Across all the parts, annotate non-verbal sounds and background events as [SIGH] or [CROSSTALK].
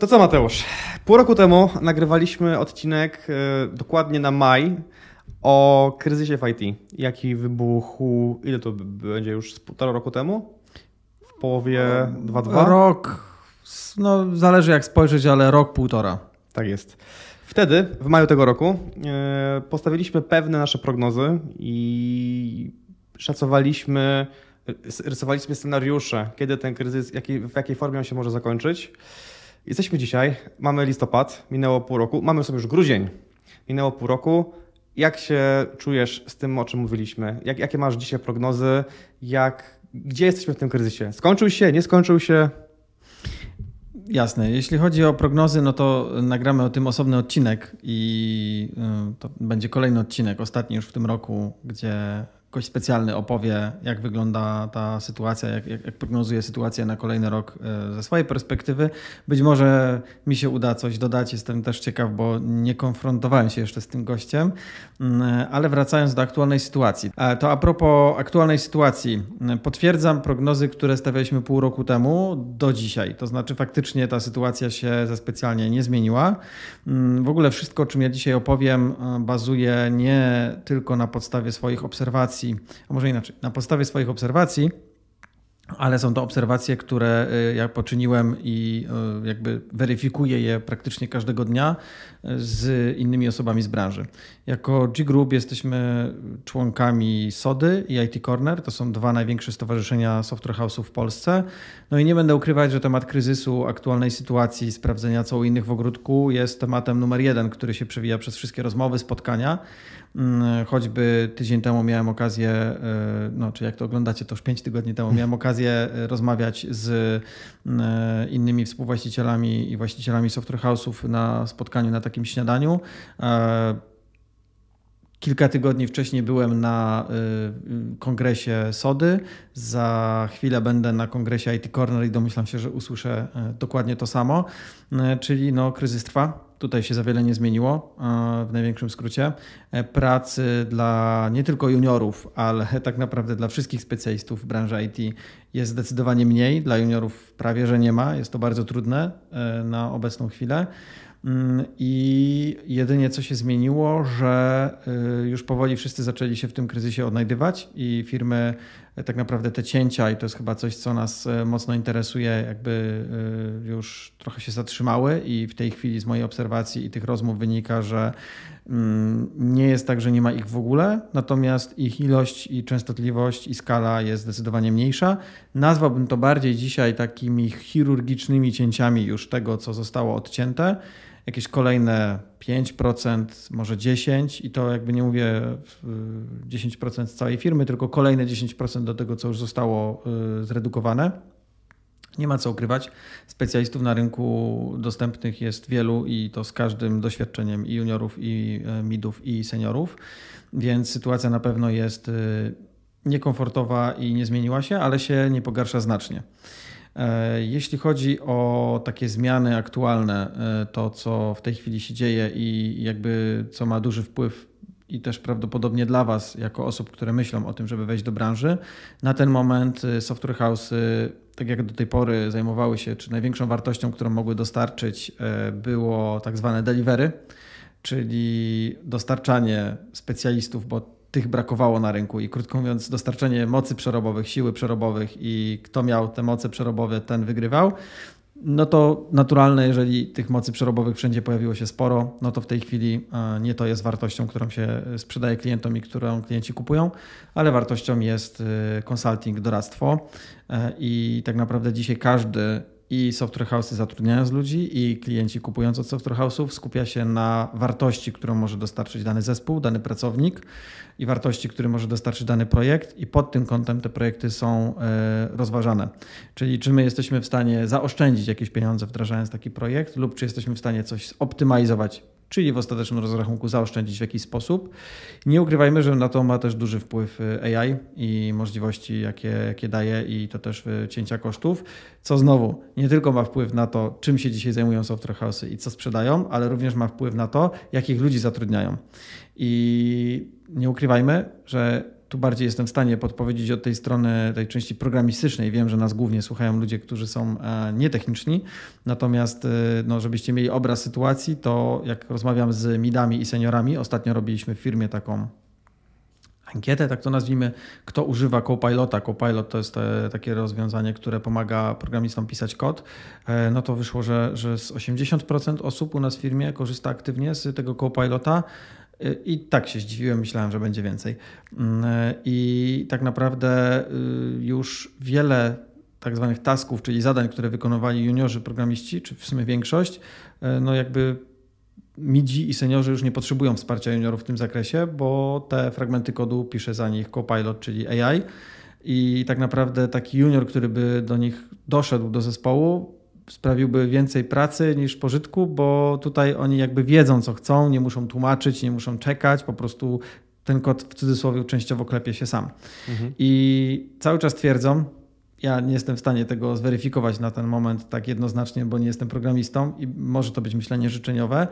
To co Mateusz? Pół roku temu nagrywaliśmy odcinek e, dokładnie na maj o kryzysie w IT. Jaki wybuchł, ile to będzie już z półtora roku temu? W połowie 2-2? Rok, no zależy jak spojrzeć, ale rok, półtora. Tak jest. Wtedy, w maju tego roku, e, postawiliśmy pewne nasze prognozy i szacowaliśmy, rysowaliśmy scenariusze, kiedy ten kryzys, w jakiej formie on się może zakończyć. Jesteśmy dzisiaj, mamy listopad, minęło pół roku, mamy sobie już grudzień, minęło pół roku. Jak się czujesz z tym, o czym mówiliśmy? Jak, jakie masz dzisiaj prognozy? Jak, gdzie jesteśmy w tym kryzysie? Skończył się, nie skończył się? Jasne. Jeśli chodzi o prognozy, no to nagramy o tym osobny odcinek i y, to będzie kolejny odcinek, ostatni już w tym roku, gdzie gość specjalny opowie, jak wygląda ta sytuacja, jak, jak, jak, prognozuje sytuację na kolejny rok e, ze swojej perspektywy. Być może mi się uda coś dodać, jestem też ciekaw, bo nie konfrontowałem się jeszcze z tym gościem, mm, ale wracając do aktualnej sytuacji. E, to a propos aktualnej sytuacji, potwierdzam prognozy, które stawialiśmy pół roku temu do dzisiaj. To znaczy faktycznie ta sytuacja się za specjalnie nie zmieniła. Mm, w ogóle wszystko, o czym ja dzisiaj opowiem, e, bazuje nie tylko na podstawie swoich obserwacji, obserwacji, a może inaczej, na podstawie swoich obserwacji, ale są to obserwacje, które y, ja poczyniłem i y, jakby weryfikuję je praktycznie każdego dnia y, z innymi osobami z branży. Jako G-Group jesteśmy członkami SODY i IT Corner. To są dwa największe stowarzyszenia software house'ów w Polsce. No i nie będę ukrywać, że temat kryzysu, aktualnej sytuacji, sprawdzenia co u innych w ogródku jest tematem numer jeden, który się przewija przez wszystkie rozmowy, spotkania. Mm, choćby tydzień temu miałem okazję, e, no czy jak to oglądacie, to już pięć tygodni temu miałem okazję e, rozmawiać z mm, e, innymi współwłaścicielami i właścicielami software house'ów na spotkaniu, na takim śniadaniu. Kilka tygodni wcześniej byłem na kongresie Sody. Za chwilę będę na kongresie IT Corner i domyślam się, że usłyszę dokładnie to samo. Czyli no, kryzys trwa Tutaj się za wiele nie zmieniło, e, w największym skrócie. E, pracy dla nie tylko juniorów, ale [LAUGHS] tak naprawdę dla wszystkich specjalistów w branży IT jest zdecydowanie mniej. Dla juniorów prawie że nie ma. Jest to bardzo trudne e, na obecną chwilę. Mm, I jedynie co się zmieniło, że już powoli wszyscy zaczęli się w tym kryzysie odnajdywać i firmy tak naprawdę te cięcia, i to jest chyba coś, co nas e, mocno interesuje, jakby e, już trochę się zatrzymały i w tej chwili z mojej obserwacji i tych rozmów wynika, że mm, nie jest tak, że nie ma ich w ogóle, natomiast ich ilość i częstotliwość i skala jest zdecydowanie mniejsza. Nazwałbym to bardziej dzisiaj takimi chirurgicznymi cięciami już tego, co zostało odcięte jakieś kolejne 5%, może 10% i to jakby nie mówię 10% z całej firmy, tylko kolejne 10% do tego, co już zostało y, zredukowane. Nie ma co ukrywać. Specjalistów na rynku dostępnych jest wielu i to z każdym doświadczeniem i juniorów, i y, midów, i seniorów, więc sytuacja na pewno jest y, niekomfortowa i nie zmieniła się, ale się nie pogarsza znacznie. E, jeśli chodzi o takie zmiany aktualne, e, to co w tej chwili się dzieje i jakby co ma duży wpływ i też prawdopodobnie dla Was, jako osób, które myślą o tym, żeby wejść do branży, na ten moment e, software house, tak jak do tej pory zajmowały się, czy największą wartością, którą mogły dostarczyć, było tak zwane delivery, czyli dostarczanie specjalistów, bo tych brakowało na rynku i krótko mówiąc, dostarczenie mocy przerobowych, siły przerobowych i kto miał te moce przerobowe, ten wygrywał. No to naturalne, jeżeli tych mocy przerobowych wszędzie pojawiło się sporo, no to w tej chwili e, nie to jest wartością, którą się sprzedaje klientom i którą klienci kupują, ale wartością jest e, consulting, doradztwo e, i tak naprawdę dzisiaj każdy i software house'y zatrudniając ludzi i klienci kupując od software house'ów skupia się na wartości, którą może dostarczyć dany zespół, dany pracownik i wartości, które może dostarczyć dany projekt i pod tym kątem te projekty są e, rozważane. Czyli czy my jesteśmy w stanie zaoszczędzić jakieś pieniądze wdrażając taki projekt lub czy jesteśmy w stanie coś zoptymalizować czyli w ostatecznym rozrachunku zaoszczędzić w jakiś sposób. Nie ukrywajmy, że na to ma też duży wpływ y, AI i możliwości, jakie, jakie daje, i to też cięcia kosztów, co znowu nie tylko ma wpływ na to, czym się dzisiaj zajmują software house'y i co sprzedają, ale również ma wpływ na to, jakich ludzi zatrudniają. I nie ukrywajmy, że tu bardziej jestem w stanie podpowiedzieć od tej strony, tej części programistycznej. Wiem, że nas głównie słuchają ludzie, którzy są e, nietechniczni, natomiast no, żebyście mieli obraz sytuacji, to jak rozmawiam z midami i seniorami, ostatnio robiliśmy w firmie taką ankietę, tak to nazwijmy, kto używa Copilota. Copilot to jest te, takie rozwiązanie, które pomaga programistom pisać kod. E, no to wyszło, że, że z 80% osób u nas w firmie korzysta aktywnie z tego Copilota. I tak się zdziwiłem, myślałem, że będzie więcej. Mm, I tak naprawdę już wiele tak zwanych tasków, czyli zadań, które wykonywali juniorzy programiści, czy w sumie większość, no jakby midzi i seniorzy już nie potrzebują wsparcia juniorów w tym zakresie, bo te fragmenty kodu pisze za nich Copilot, czyli AI. I tak naprawdę taki junior, który by do nich doszedł do zespołu, sprawiłby więcej pracy niż pożytku, bo tutaj oni jakby wiedzą, co chcą, nie muszą tłumaczyć, nie muszą czekać, po prostu ten kod w cudzysłowie częściowo klepie się sam. Mhm. I cały czas twierdzą, ja nie jestem w stanie tego zweryfikować na ten moment tak jednoznacznie, bo nie jestem programistą i może to być myślenie życzeniowe,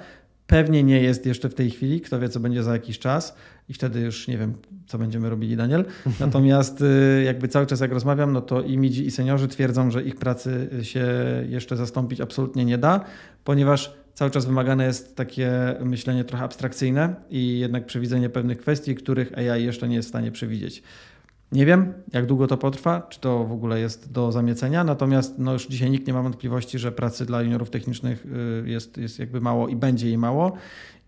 Pewnie nie jest jeszcze w tej chwili, kto wie, co będzie za jakiś czas i wtedy już nie wiem, co będziemy robili, Daniel. [LAUGHS] Natomiast y, jakby cały czas jak rozmawiam, no to i midzi, i seniorzy twierdzą, że ich pracy się jeszcze zastąpić absolutnie nie da, ponieważ cały czas wymagane jest takie myślenie trochę abstrakcyjne i jednak przewidzenie pewnych kwestii, których AI jeszcze nie jest w stanie przewidzieć. Nie wiem, jak długo to potrwa, czy to w ogóle jest do zamiecenia, natomiast no już dzisiaj nikt nie ma wątpliwości, że pracy dla juniorów technicznych y, jest, jest jakby mało i będzie jej mało.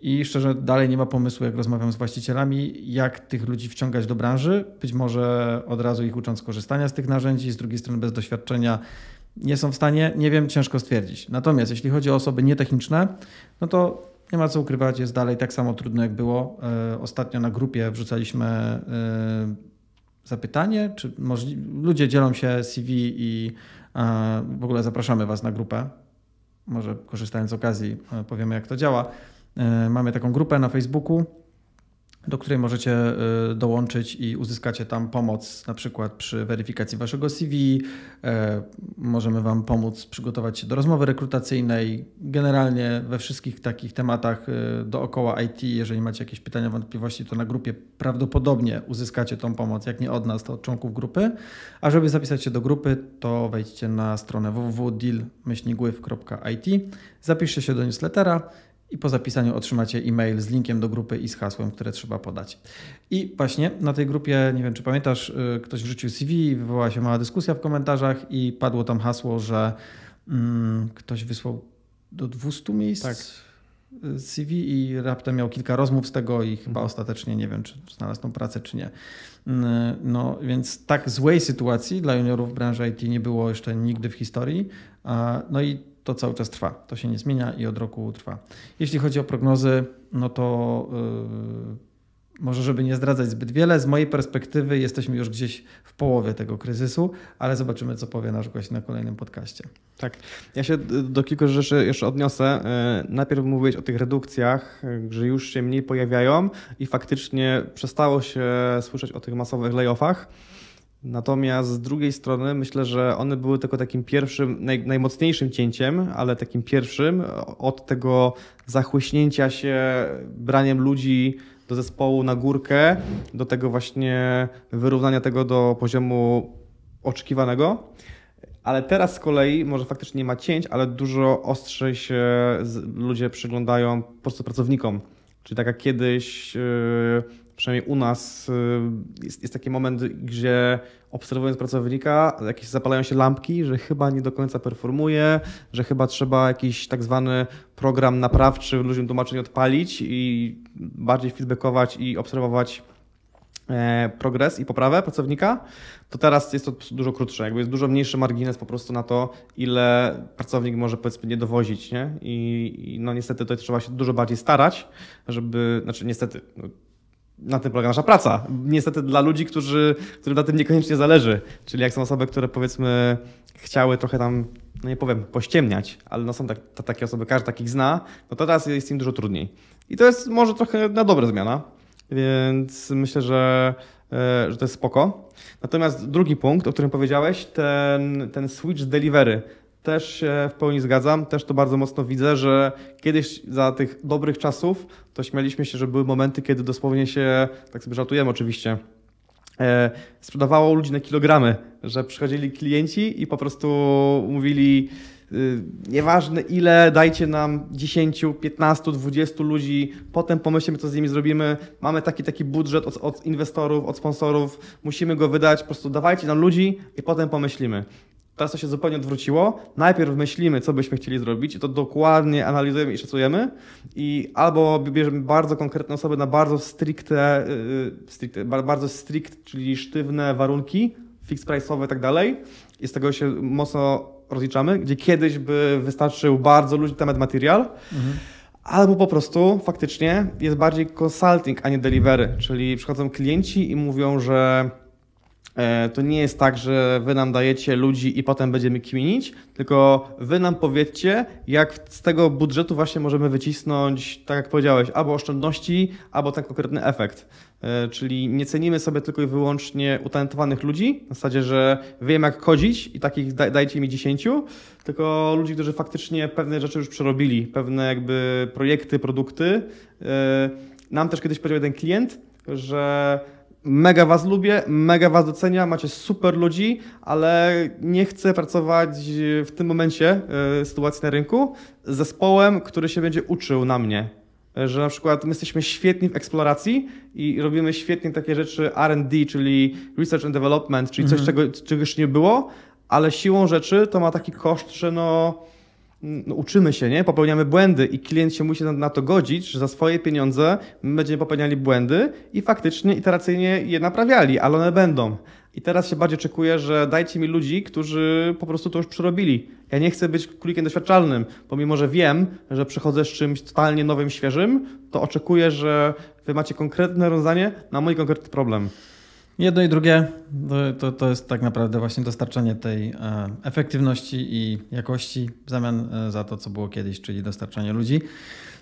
I szczerze, dalej nie ma pomysłu, jak rozmawiam z właścicielami, jak tych ludzi wciągać do branży. Być może od razu ich ucząc korzystania z tych narzędzi, z drugiej strony bez doświadczenia nie są w stanie, nie wiem, ciężko stwierdzić. Natomiast jeśli chodzi o osoby nietechniczne, no to nie ma co ukrywać, jest dalej tak samo trudno, jak było. Y, ostatnio na grupie wrzucaliśmy y, zapytanie, czy ludzie dzielą się CV i w ogóle zapraszamy Was na grupę. Może korzystając z okazji e, powiemy, jak to działa. E, mamy taką grupę na Facebooku do której możecie y, dołączyć i uzyskacie tam pomoc, na przykład przy weryfikacji waszego CV. E, możemy Wam pomóc przygotować się do rozmowy rekrutacyjnej. Generalnie we wszystkich takich tematach y, dookoła IT, jeżeli macie jakieś pytania, wątpliwości, to na grupie prawdopodobnie uzyskacie tą pomoc, jak nie od nas, to od członków grupy. A żeby zapisać się do grupy, to wejdźcie na stronę www.deal-with.it, zapiszcie się do newslettera i po zapisaniu otrzymacie e-mail z linkiem do grupy i z hasłem, które trzeba podać. I właśnie na tej grupie, nie wiem czy pamiętasz, y, ktoś wrzucił CV, wywołała się mała dyskusja w komentarzach i padło tam hasło, że mm, ktoś wysłał do 200 miejsc. Tak. CV i raptem miał kilka rozmów z tego i chyba mhm. ostatecznie nie wiem, czy znalazł tą pracę, czy nie. Mm, no więc tak złej sytuacji dla juniorów branży IT nie było jeszcze nigdy w historii. No i to cały czas trwa. To się nie zmienia i od roku trwa. Jeśli chodzi o prognozy, no to yy, może, żeby nie zdradzać zbyt wiele, z mojej perspektywy jesteśmy już gdzieś w połowie tego kryzysu, ale zobaczymy, co powie nasz gość na kolejnym podcaście. Tak. Ja się do kilku rzeczy jeszcze odniosę. Yy, najpierw mówiłeś o tych redukcjach, że już się mniej pojawiają i faktycznie przestało się słyszeć o tych masowych layoffach. Natomiast z drugiej strony myślę, że one były tylko takim pierwszym, naj, najmocniejszym cięciem, ale takim pierwszym od tego zachłyśnięcia się braniem ludzi do zespołu na górkę, do tego właśnie wyrównania tego do poziomu oczekiwanego. Ale teraz z kolei może faktycznie nie ma cięć, ale dużo ostrzej się ludzie przyglądają po prostu pracownikom. Czyli tak jak kiedyś yy, przynajmniej u nas y, jest, jest taki moment, gdzie obserwując pracownika, jakieś zapalają się lampki, że chyba nie do końca performuje, że chyba trzeba jakiś tak zwany program naprawczy ludziom tłumaczeń odpalić i bardziej feedbackować i obserwować e, progres i poprawę pracownika, to teraz jest to dużo krótsze, jakby jest dużo mniejszy margines po prostu na to, ile pracownik może powiedzmy nie dowozić, nie? I, i no niestety tutaj trzeba się dużo bardziej starać, żeby, znaczy niestety, no, na tym polega nasza praca. Niestety dla ludzi, którzy, którym na tym niekoniecznie zależy. Czyli jak są osoby, które powiedzmy chciały trochę tam, no nie powiem, pościemniać, ale no są tak, to takie osoby, każdy takich zna, no to teraz jest im dużo trudniej. I to jest może trochę na dobre zmiana, więc myślę, że, e, że to jest spoko. Natomiast drugi punkt, o którym powiedziałeś, ten, ten switch delivery też się w pełni zgadzam, też to bardzo mocno widzę, że kiedyś za tych dobrych czasów to śmialiśmy się, że były momenty, kiedy dosłownie się, tak sobie żartujemy oczywiście, e, sprzedawało ludzi na kilogramy, że przychodzili klienci i po prostu mówili y, nieważne ile, dajcie nam 10, 15, 20 ludzi, potem pomyślimy, co z nimi zrobimy. Mamy taki taki budżet od, od inwestorów, od sponsorów, musimy go wydać, po prostu dawajcie nam ludzi i potem pomyślimy. Teraz to się zupełnie odwróciło. Najpierw myślimy, co byśmy chcieli zrobić, i to dokładnie analizujemy i szacujemy. I albo bierzemy bardzo konkretne osoby na bardzo stricte, yy, stricte bardzo strict, czyli sztywne warunki, fix price'owe i tak dalej. I z tego się mocno rozliczamy, gdzie kiedyś by wystarczył bardzo ludzi temat material. Mhm. Albo po prostu faktycznie jest bardziej consulting, a nie delivery, czyli przychodzą klienci i mówią, że to nie jest tak, że wy nam dajecie ludzi i potem będziemy kminić, tylko wy nam powiedzcie, jak z tego budżetu właśnie możemy wycisnąć, tak jak powiedziałeś, albo oszczędności, albo ten konkretny efekt. E, czyli nie cenimy sobie tylko i wyłącznie utalentowanych ludzi, w zasadzie, że wiem jak kodzić i takich dajcie mi 10, tylko ludzi, którzy faktycznie pewne rzeczy już przerobili, pewne jakby projekty, produkty. E, nam też kiedyś powiedział jeden klient, że mega was lubię, mega was doceniam, macie super ludzi, ale nie chcę pracować w tym momencie y, sytuacji na rynku z zespołem, który się będzie uczył na mnie. Że na przykład my jesteśmy świetni w eksploracji i robimy świetnie takie rzeczy R&D, czyli Research and Development, czyli coś, mhm. czego, czegoś nie było, ale siłą rzeczy to ma taki koszt, że no no, uczymy się, nie? popełniamy błędy i klient się musi na, na, to godzić, że za swoje pieniądze my będziemy popełniali błędy i faktycznie iteracyjnie je naprawiali, ale one będą. I teraz się bardziej oczekuję, że dajcie mi ludzi, którzy po prostu to już przerobili. Ja nie chcę być królikiem doświadczalnym, pomimo że wiem, że przychodzę z czymś totalnie nowym, świeżym, to oczekuję, że wy macie konkretne rozwiązanie na mój konkretny problem. Jedno i drugie to, to jest tak naprawdę właśnie dostarczanie tej e, efektywności i jakości w zamian e, za to, co było kiedyś, czyli dostarczanie ludzi.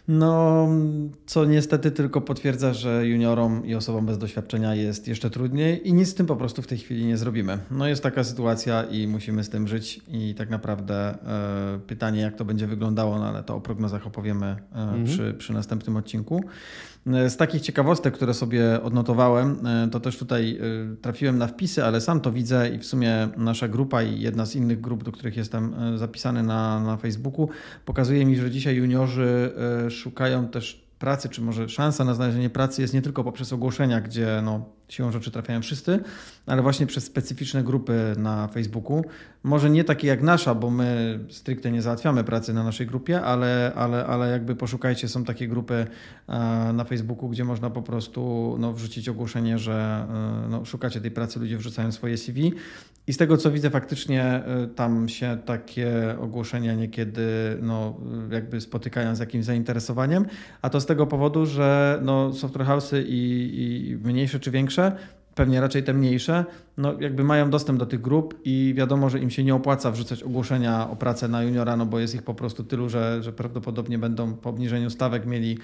No, co niestety tylko potwierdza, że juniorom i osobom bez doświadczenia jest jeszcze trudniej i nic z tym po prostu w tej chwili nie zrobimy. No jest taka sytuacja i musimy z tym żyć i tak naprawdę e, pytanie, jak to będzie wyglądało, no ale to o prognozach opowiemy e, mhm. przy, przy następnym odcinku. Z takich ciekawostek, które sobie odnotowałem, e, to też tutaj e, trafiłem na wpisy, ale sam to widzę i w sumie nasza grupa i jedna z innych grup, do których jestem e, zapisany na, na Facebooku, pokazuje mi, że dzisiaj juniorzy szukają też pracy, czy może szansa na znalezienie pracy jest nie tylko poprzez ogłoszenia, gdzie no, siłą rzeczy trafiają wszyscy, ale właśnie przez specyficzne grupy na Facebooku. Może nie takie jak nasza, bo my stricte nie załatwiamy pracy na naszej grupie, ale, ale, ale jakby poszukajcie, są takie grupy e, na Facebooku, gdzie można po prostu no, wrzucić ogłoszenie, że e, no, szukacie tej pracy, ludzie wrzucają swoje CV. I z tego co widzę, faktycznie e, tam się takie ogłoszenia niekiedy no, jakby spotykają z jakimś zainteresowaniem, a to z tego powodu, że no, software house'y i, i mniejsze czy większe pewnie raczej te mniejsze, no jakby mają dostęp do tych grup i wiadomo, że im się nie opłaca wrzucać ogłoszenia o pracę na juniora, no bo jest ich po prostu tylu, że, że prawdopodobnie będą po obniżeniu stawek mieli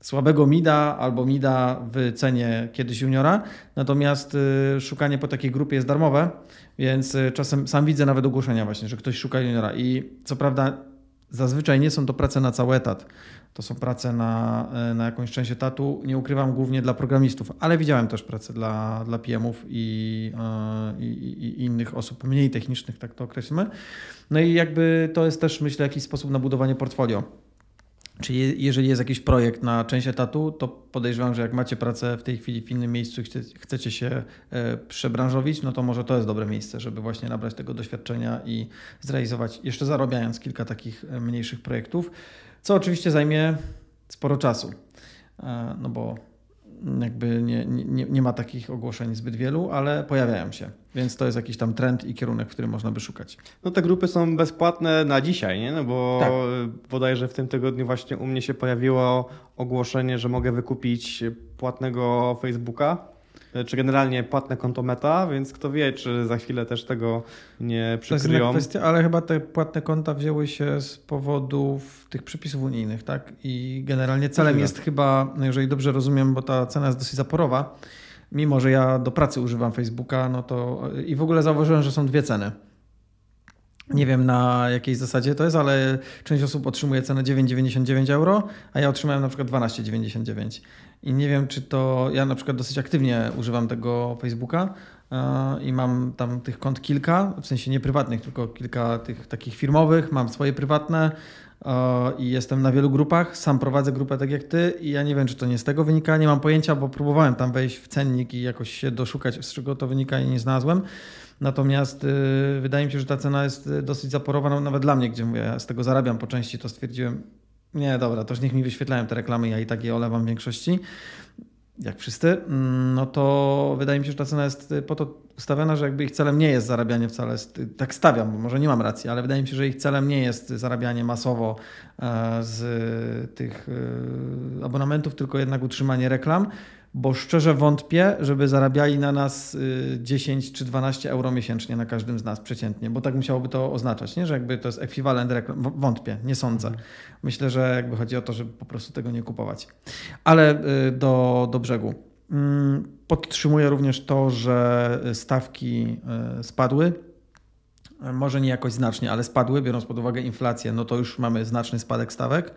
słabego mida albo mida w cenie kiedyś juniora. Natomiast y, szukanie po takiej grupie jest darmowe, więc y, czasem sam widzę nawet ogłoszenia właśnie, że ktoś szuka juniora i co prawda zazwyczaj nie są to prace na cały etat. To są prace na, e, na jakąś część etatu. Nie ukrywam głównie dla programistów, ale widziałem też pracę dla, dla PM-ów i, e, i, i, innych osób mniej technicznych, tak to określmy. No i jakby to jest też, myślę, jakiś sposób na budowanie portfolio. Czyli jeżeli jest jakiś projekt na część etatu, to podejrzewam, że jak macie pracę w tej chwili w innym miejscu chcecie się e, przebranżowić, no to może to jest dobre miejsce, żeby właśnie nabrać tego doświadczenia i zrealizować, jeszcze zarabiając kilka takich mniejszych projektów co oczywiście zajmie sporo czasu, e, no bo jakby nie, nie, nie ma takich ogłoszeń zbyt wielu, ale pojawiają się, więc to jest jakiś tam trend i kierunek, w którym można by szukać. No te grupy są bezpłatne na dzisiaj, nie? No bo tak. bodajże w tym tygodniu właśnie u mnie się pojawiło ogłoszenie, że mogę wykupić płatnego Facebooka czy generalnie płatne konto Meta, więc kto wie, czy za chwilę też tego nie przykryją. To jest kwestia, ale chyba te płatne konta wzięły się z powodów tych przepisów unijnych, tak? I generalnie celem jest chyba, jeżeli dobrze rozumiem, bo ta cena jest dosyć zaporowa, mimo że ja do pracy używam Facebooka, no to i w ogóle zauważyłem, że są dwie ceny. Nie wiem na jakiej zasadzie to jest, ale część osób otrzymuje cenę 9,99 euro, a ja otrzymałem na przykład 12,99. I nie wiem, czy to. Ja na przykład dosyć aktywnie używam tego Facebooka e, i mam tam tych kont kilka, w sensie nie prywatnych, tylko kilka tych takich firmowych. Mam swoje prywatne e, i jestem na wielu grupach. Sam prowadzę grupę tak jak ty i ja nie wiem, czy to nie z tego wynika. Nie mam pojęcia, bo próbowałem tam wejść w cennik i jakoś się doszukać, z czego to wynika i nie znalazłem. Natomiast y, wydaje mi się, że ta cena jest y, dosyć zaporowa, no, nawet dla mnie, gdzie mówię, ja z tego zarabiam po części, to stwierdziłem, nie, dobra, to już niech mi wyświetlają te reklamy, ja i tak je olewam w większości, jak wszyscy, mm, no to wydaje mi się, że ta cena jest y, po to ustawiona, że jakby ich celem nie jest zarabianie wcale, tak stawiam, bo może nie mam racji, ale wydaje mi się, że ich celem nie jest zarabianie masowo e, z tych abonamentów, tylko jednak utrzymanie reklam, bo szczerze wątpię, żeby zarabiali na nas 10 y, czy 12 euro miesięcznie na każdym z nas przeciętnie, bo tak musiałoby to oznaczać, nie? że jakby to jest ekwiwalent reklam. Wątpię, nie sądzę. Mhm. Myślę, że jakby chodzi o to, żeby po prostu tego nie kupować. Ale y, do, do brzegu. Mm, podtrzymuję również to, że stawki y, spadły. Może nie jakoś znacznie, ale spadły, biorąc pod uwagę inflację, no to już mamy znaczny spadek stawek.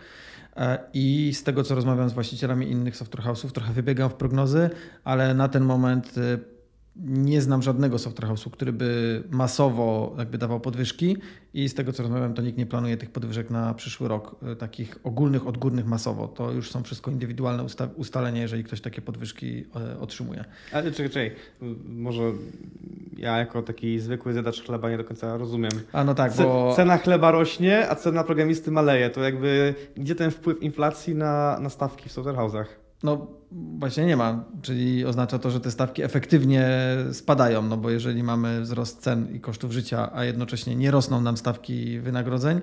E, I z tego, co rozmawiam z właścicielami innych software house'ów, trochę wybiegam w prognozy, ale na ten moment y, nie znam żadnego software house'u, który by masowo jakby dawał podwyżki i z tego co rozmawiam, to nikt nie planuje tych podwyżek na przyszły rok, y, takich ogólnych, odgórnych masowo. To już są wszystko indywidualne usta ustalenia, jeżeli ktoś takie podwyżki y, otrzymuje. Ale czekaj, czekaj, może ja jako taki zwykły zjadacz chleba nie do końca rozumiem. A no tak, bo... Cena chleba rośnie, a cena programisty maleje. To jakby gdzie ten wpływ inflacji na, na stawki w software house'ach? No właśnie nie ma, czyli oznacza to, że te stawki efektywnie spadają, no bo jeżeli mamy wzrost cen i kosztów życia, a jednocześnie nie rosną nam stawki wynagrodzeń,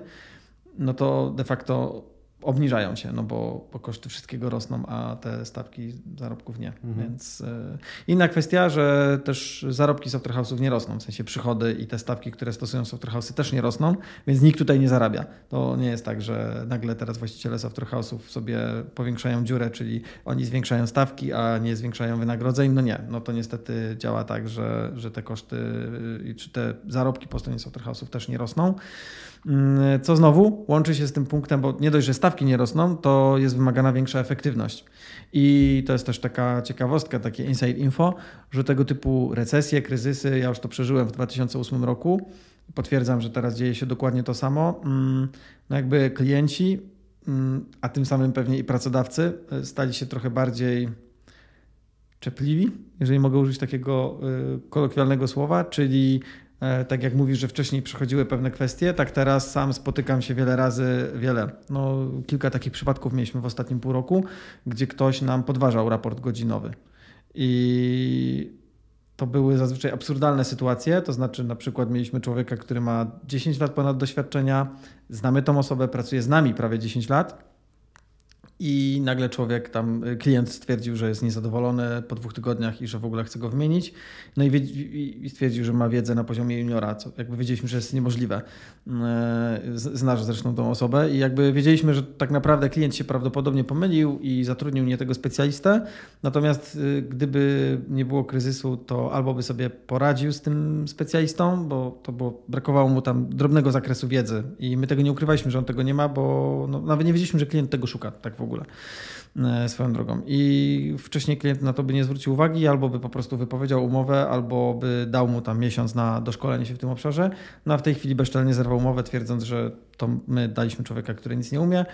no to de facto obniżają się, no bo, bo koszty wszystkiego rosną, a te stawki zarobków nie. Mhm. Więc e, inna kwestia, że też zarobki software house'ów nie rosną, w sensie przychody i te stawki, które stosują software house'y też nie rosną, więc nikt tutaj nie zarabia. To nie jest tak, że nagle teraz właściciele software house'ów sobie powiększają dziurę, czyli oni zwiększają stawki, a nie zwiększają wynagrodzeń. No nie, no to niestety działa tak, że, że te koszty czy te zarobki po stronie software house'ów też nie rosną. Mm, co znowu łączy się z tym punktem, bo nie dość, że stawki nie rosną, to jest wymagana większa efektywność. I to jest też taka ciekawostka, takie inside info, że tego typu recesje, kryzysy, ja już to przeżyłem w 2008 roku, potwierdzam, że teraz dzieje się dokładnie to samo. Mm, no jakby klienci, mm, a tym samym pewnie i pracodawcy, e, stali się trochę bardziej czepliwi, jeżeli mogę użyć takiego e, kolokwialnego słowa, czyli tak jak mówisz, że wcześniej przechodziły pewne kwestie, tak teraz sam spotykam się wiele razy, wiele, no kilka takich przypadków mieliśmy w ostatnim pół roku, gdzie ktoś nam podważał raport godzinowy. I to były zazwyczaj absurdalne sytuacje, to znaczy na przykład mieliśmy człowieka, który ma 10 lat ponad doświadczenia, znamy tą osobę, pracuje z nami prawie 10 lat i nagle człowiek tam, y, klient stwierdził, że jest niezadowolony po dwóch tygodniach i że w ogóle chce go wymienić. No i, stwierdził, że ma wiedzę na poziomie juniora, co jakby wiedzieliśmy, że jest niemożliwe. Y, znasz zresztą tą osobę i jakby wiedzieliśmy, że tak naprawdę klient się prawdopodobnie pomylił i zatrudnił nie tego specjalistę. Natomiast y, gdyby nie było kryzysu, to albo by sobie poradził z tym specjalistą, bo to było, brakowało mu tam drobnego zakresu wiedzy i my tego nie ukrywaliśmy, że on tego nie ma, bo no, nawet nie wiedzieliśmy, że klient tego szuka tak w ogóle ogóle e, swoją drogą. I wcześniej klient na to by nie zwrócił uwagi, albo by po prostu wypowiedział umowę, albo by dał mu tam miesiąc na doszkolenie się w tym obszarze. No a w tej chwili bezczelnie zerwał umowę, twierdząc, że to my daliśmy człowieka, który nic nie umie.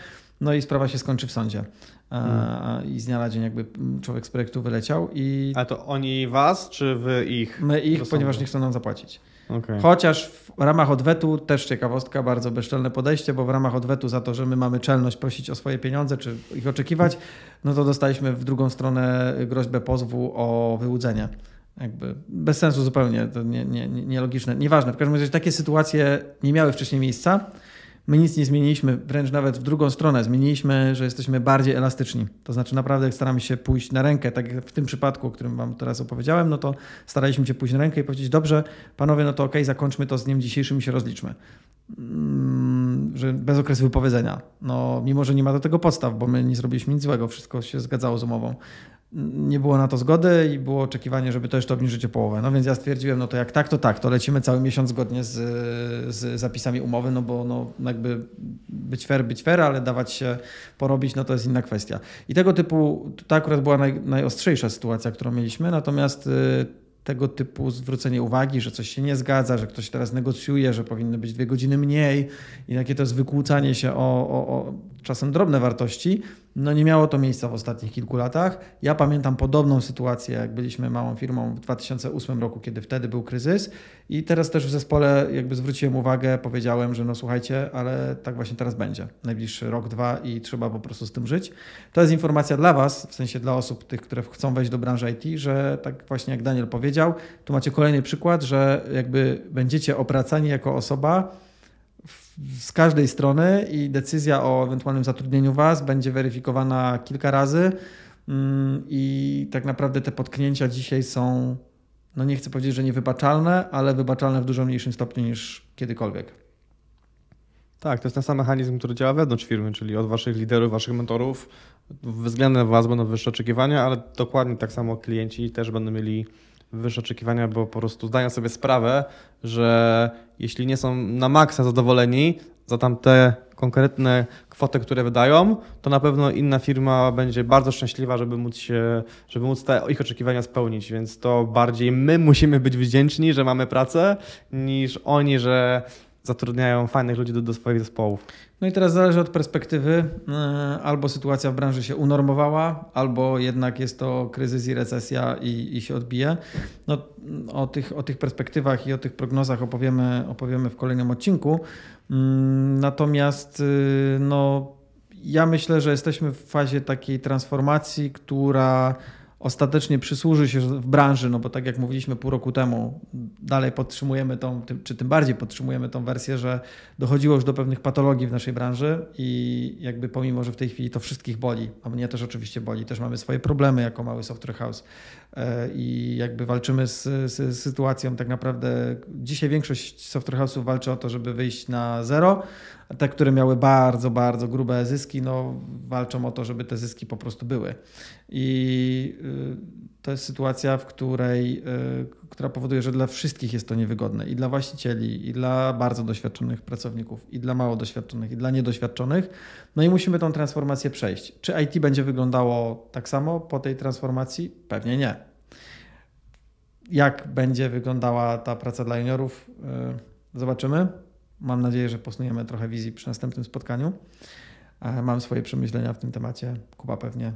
No i sprawa się skończy w sądzie. E, hmm. I z dnia na dzień jakby człowiek z projektu wyleciał. I... A to oni was, czy wy ich? My ich, ponieważ nie chcą nam zapłacić. Okay. Chociaż w ramach odwetu, też ciekawostka, bardzo bezczelne podejście, bo w ramach odwetu za to, że my mamy czelność prosić o swoje pieniądze, czy ich oczekiwać, no to dostaliśmy w drugą stronę groźbę pozwu o wyłudzenie. Jakby bez sensu zupełnie, to. Nie, nie, nielogiczne. Nieważne, w każdym razie takie sytuacje nie miały wcześniej miejsca. My nic nie zmieniliśmy, wręcz nawet w drugą stronę. Zmieniliśmy, że jesteśmy bardziej elastyczni. To znaczy, naprawdę, staramy się pójść na rękę, tak jak w tym przypadku, o którym Wam teraz opowiedziałem, no to staraliśmy się pójść na rękę i powiedzieć: Dobrze, panowie, no to okej, okay, zakończmy to z dniem dzisiejszym i się rozliczmy. Mm, że bez okresu wypowiedzenia. No, mimo, że nie ma do tego podstaw, bo my nie zrobiliśmy nic złego, wszystko się zgadzało z umową. Nie było na to zgody i było oczekiwanie, żeby to jeszcze obniżyć o połowę. No więc ja stwierdziłem, no to jak tak, to tak, to lecimy cały miesiąc zgodnie z, z zapisami umowy, no bo no jakby być fair, być fair, ale dawać się porobić, no to jest inna kwestia. I tego typu, to akurat była naj, najostrzejsza sytuacja, którą mieliśmy, natomiast y, tego typu zwrócenie uwagi, że coś się nie zgadza, że ktoś teraz negocjuje, że powinny być dwie godziny mniej i jakie to jest wykłócanie się o, o, o czasem drobne wartości, no nie miało to miejsca w ostatnich kilku latach. Ja pamiętam podobną sytuację, jak byliśmy małą firmą w 2008 roku, kiedy wtedy był kryzys i teraz też w zespole jakby zwróciłem uwagę, powiedziałem, że no słuchajcie, ale tak właśnie teraz będzie. Najbliższy rok, dwa i trzeba po prostu z tym żyć. To jest informacja dla Was, w sensie dla osób tych, które chcą wejść do branży IT, że tak właśnie jak Daniel powiedział, tu macie kolejny przykład, że jakby będziecie opracani jako osoba, z każdej strony i decyzja o ewentualnym zatrudnieniu Was będzie weryfikowana kilka razy. Mm, I tak naprawdę te potknięcia dzisiaj są, no nie chcę powiedzieć, że niewybaczalne, ale wybaczalne w dużo mniejszym stopniu niż kiedykolwiek. Tak, to jest ten sam mechanizm, który działa wewnątrz firmy, czyli od Waszych liderów, Waszych mentorów względem Was będą wyższe oczekiwania, ale dokładnie tak samo klienci też będą mieli wyższe oczekiwania, bo po prostu zdają sobie sprawę, że jeśli nie są na maksa zadowoleni za tamte konkretne kwoty, które wydają, to na pewno inna firma będzie bardzo szczęśliwa, żeby móc, się, żeby móc te ich oczekiwania spełnić. Więc to bardziej my musimy być wdzięczni, że mamy pracę, niż oni, że zatrudniają fajnych ludzi do, do swoich zespołów. No i teraz zależy od perspektywy. E, albo sytuacja w branży się unormowała, albo jednak jest to kryzys i recesja i, i się odbije. No, o, tych, o tych perspektywach i o tych prognozach opowiemy, opowiemy w kolejnym odcinku. Mm, natomiast y, no, ja myślę, że jesteśmy w fazie takiej transformacji, która ostatecznie przysłuży się w branży, no bo tak jak mówiliśmy pół roku temu, dalej podtrzymujemy tą, czy tym bardziej podtrzymujemy tą wersję, że dochodziło już do pewnych patologii w naszej branży i jakby pomimo, że w tej chwili to wszystkich boli, a mnie też oczywiście boli, też mamy swoje problemy jako mały software house i jakby walczymy z, z, sytuacją tak naprawdę, dzisiaj większość software house'ów walczy o to, żeby wyjść na zero, te, które miały bardzo, bardzo grube zyski, no, walczą o to, żeby te zyski po prostu były. I y, to jest sytuacja, w której, y, która powoduje, że dla wszystkich jest to niewygodne i dla właścicieli, i dla bardzo doświadczonych pracowników, i dla mało doświadczonych, i dla niedoświadczonych. No i musimy tą transformację przejść. Czy IT będzie wyglądało tak samo po tej transformacji? Pewnie nie. Jak będzie wyglądała ta praca dla juniorów? Y, zobaczymy. Mam nadzieję, że posuniemy trochę wizji przy następnym spotkaniu. E, mam swoje przemyślenia w tym temacie. Kuba pewnie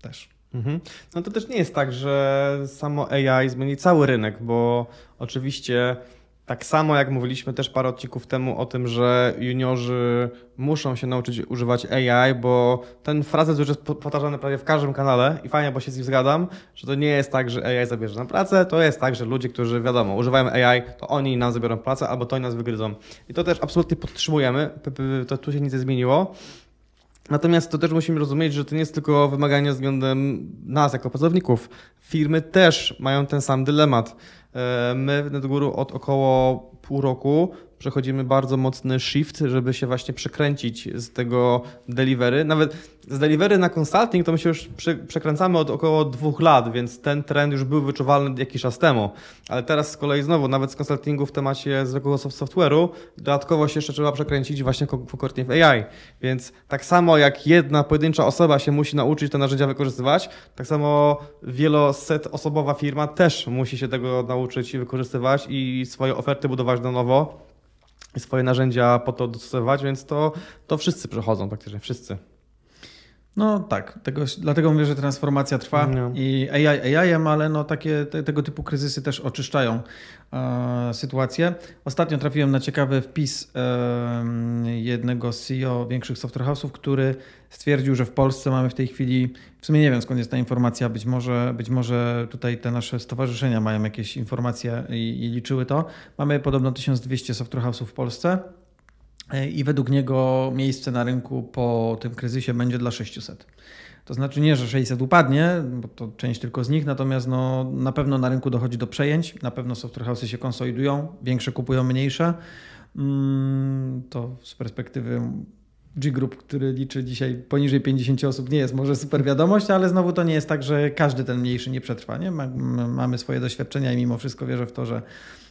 też. Mhm. No to też nie jest tak, że samo AI zmieni cały rynek, bo oczywiście tak samo jak mówiliśmy też parę odcinków temu o tym, że juniorzy muszą się nauczyć używać AI, bo ten frazes już jest powtarzany prawie w każdym kanale i fajnie, bo się z nim zgadzam, że to nie jest tak, że AI zabierze nam pracę, to jest tak, że ludzie, którzy wiadomo, używają AI, to oni nam zabiorą pracę albo to oni nas wygryzą. I to też absolutnie podtrzymujemy, to tu się nic nie zmieniło. Natomiast to też musimy rozumieć, że to nie jest tylko wymaganie względem nas jako pracowników. Firmy też mają ten sam dylemat. E, my w NetGuru od około pół roku przechodzimy bardzo mocny shift, żeby się właśnie przekręcić z tego delivery. Nawet z delivery na consulting to my się już przekręcamy od około dwóch lat, więc ten trend już był wyczuwalny jakiś czas temu. Ale teraz z kolei znowu, nawet z consultingu w temacie zwykłego software'u, dodatkowo się jeszcze trzeba przekręcić właśnie konkretnie w AI. Więc tak samo jak jedna pojedyncza osoba się musi nauczyć te narzędzia wykorzystywać, tak samo wieloset osobowa firma też musi się tego nauczyć i wykorzystywać i swoje oferty budować na nowo swoje narzędzia po to dostosować, więc to, to wszyscy przechodzą, praktycznie wszyscy. No tak, tego, dlatego mówię, że transformacja trwa no. i AI AI, ale no takie, te, tego typu kryzysy też oczyszczają sytuację. Ostatnio trafiłem na ciekawy wpis e, jednego CEO większych software house'ów, który stwierdził, że w Polsce mamy w tej chwili, w sumie nie wiem skąd jest ta informacja, być może, być może tutaj te nasze stowarzyszenia mają jakieś informacje i, i liczyły to. Mamy podobno 1200 software house'ów w Polsce E, i według niego miejsce na rynku po tym kryzysie będzie dla 600. To znaczy nie, że 600 upadnie, bo to część tylko z nich, natomiast no, na pewno na rynku dochodzi do przejęć, na pewno software house'y się konsolidują, większe kupują mniejsze. Mm, to z perspektywy G-Group, który liczy dzisiaj poniżej 50 osób, nie jest może super wiadomość, ale znowu to nie jest tak, że każdy ten mniejszy nie przetrwa. Nie? Mamy swoje doświadczenia i mimo wszystko wierzę w to, że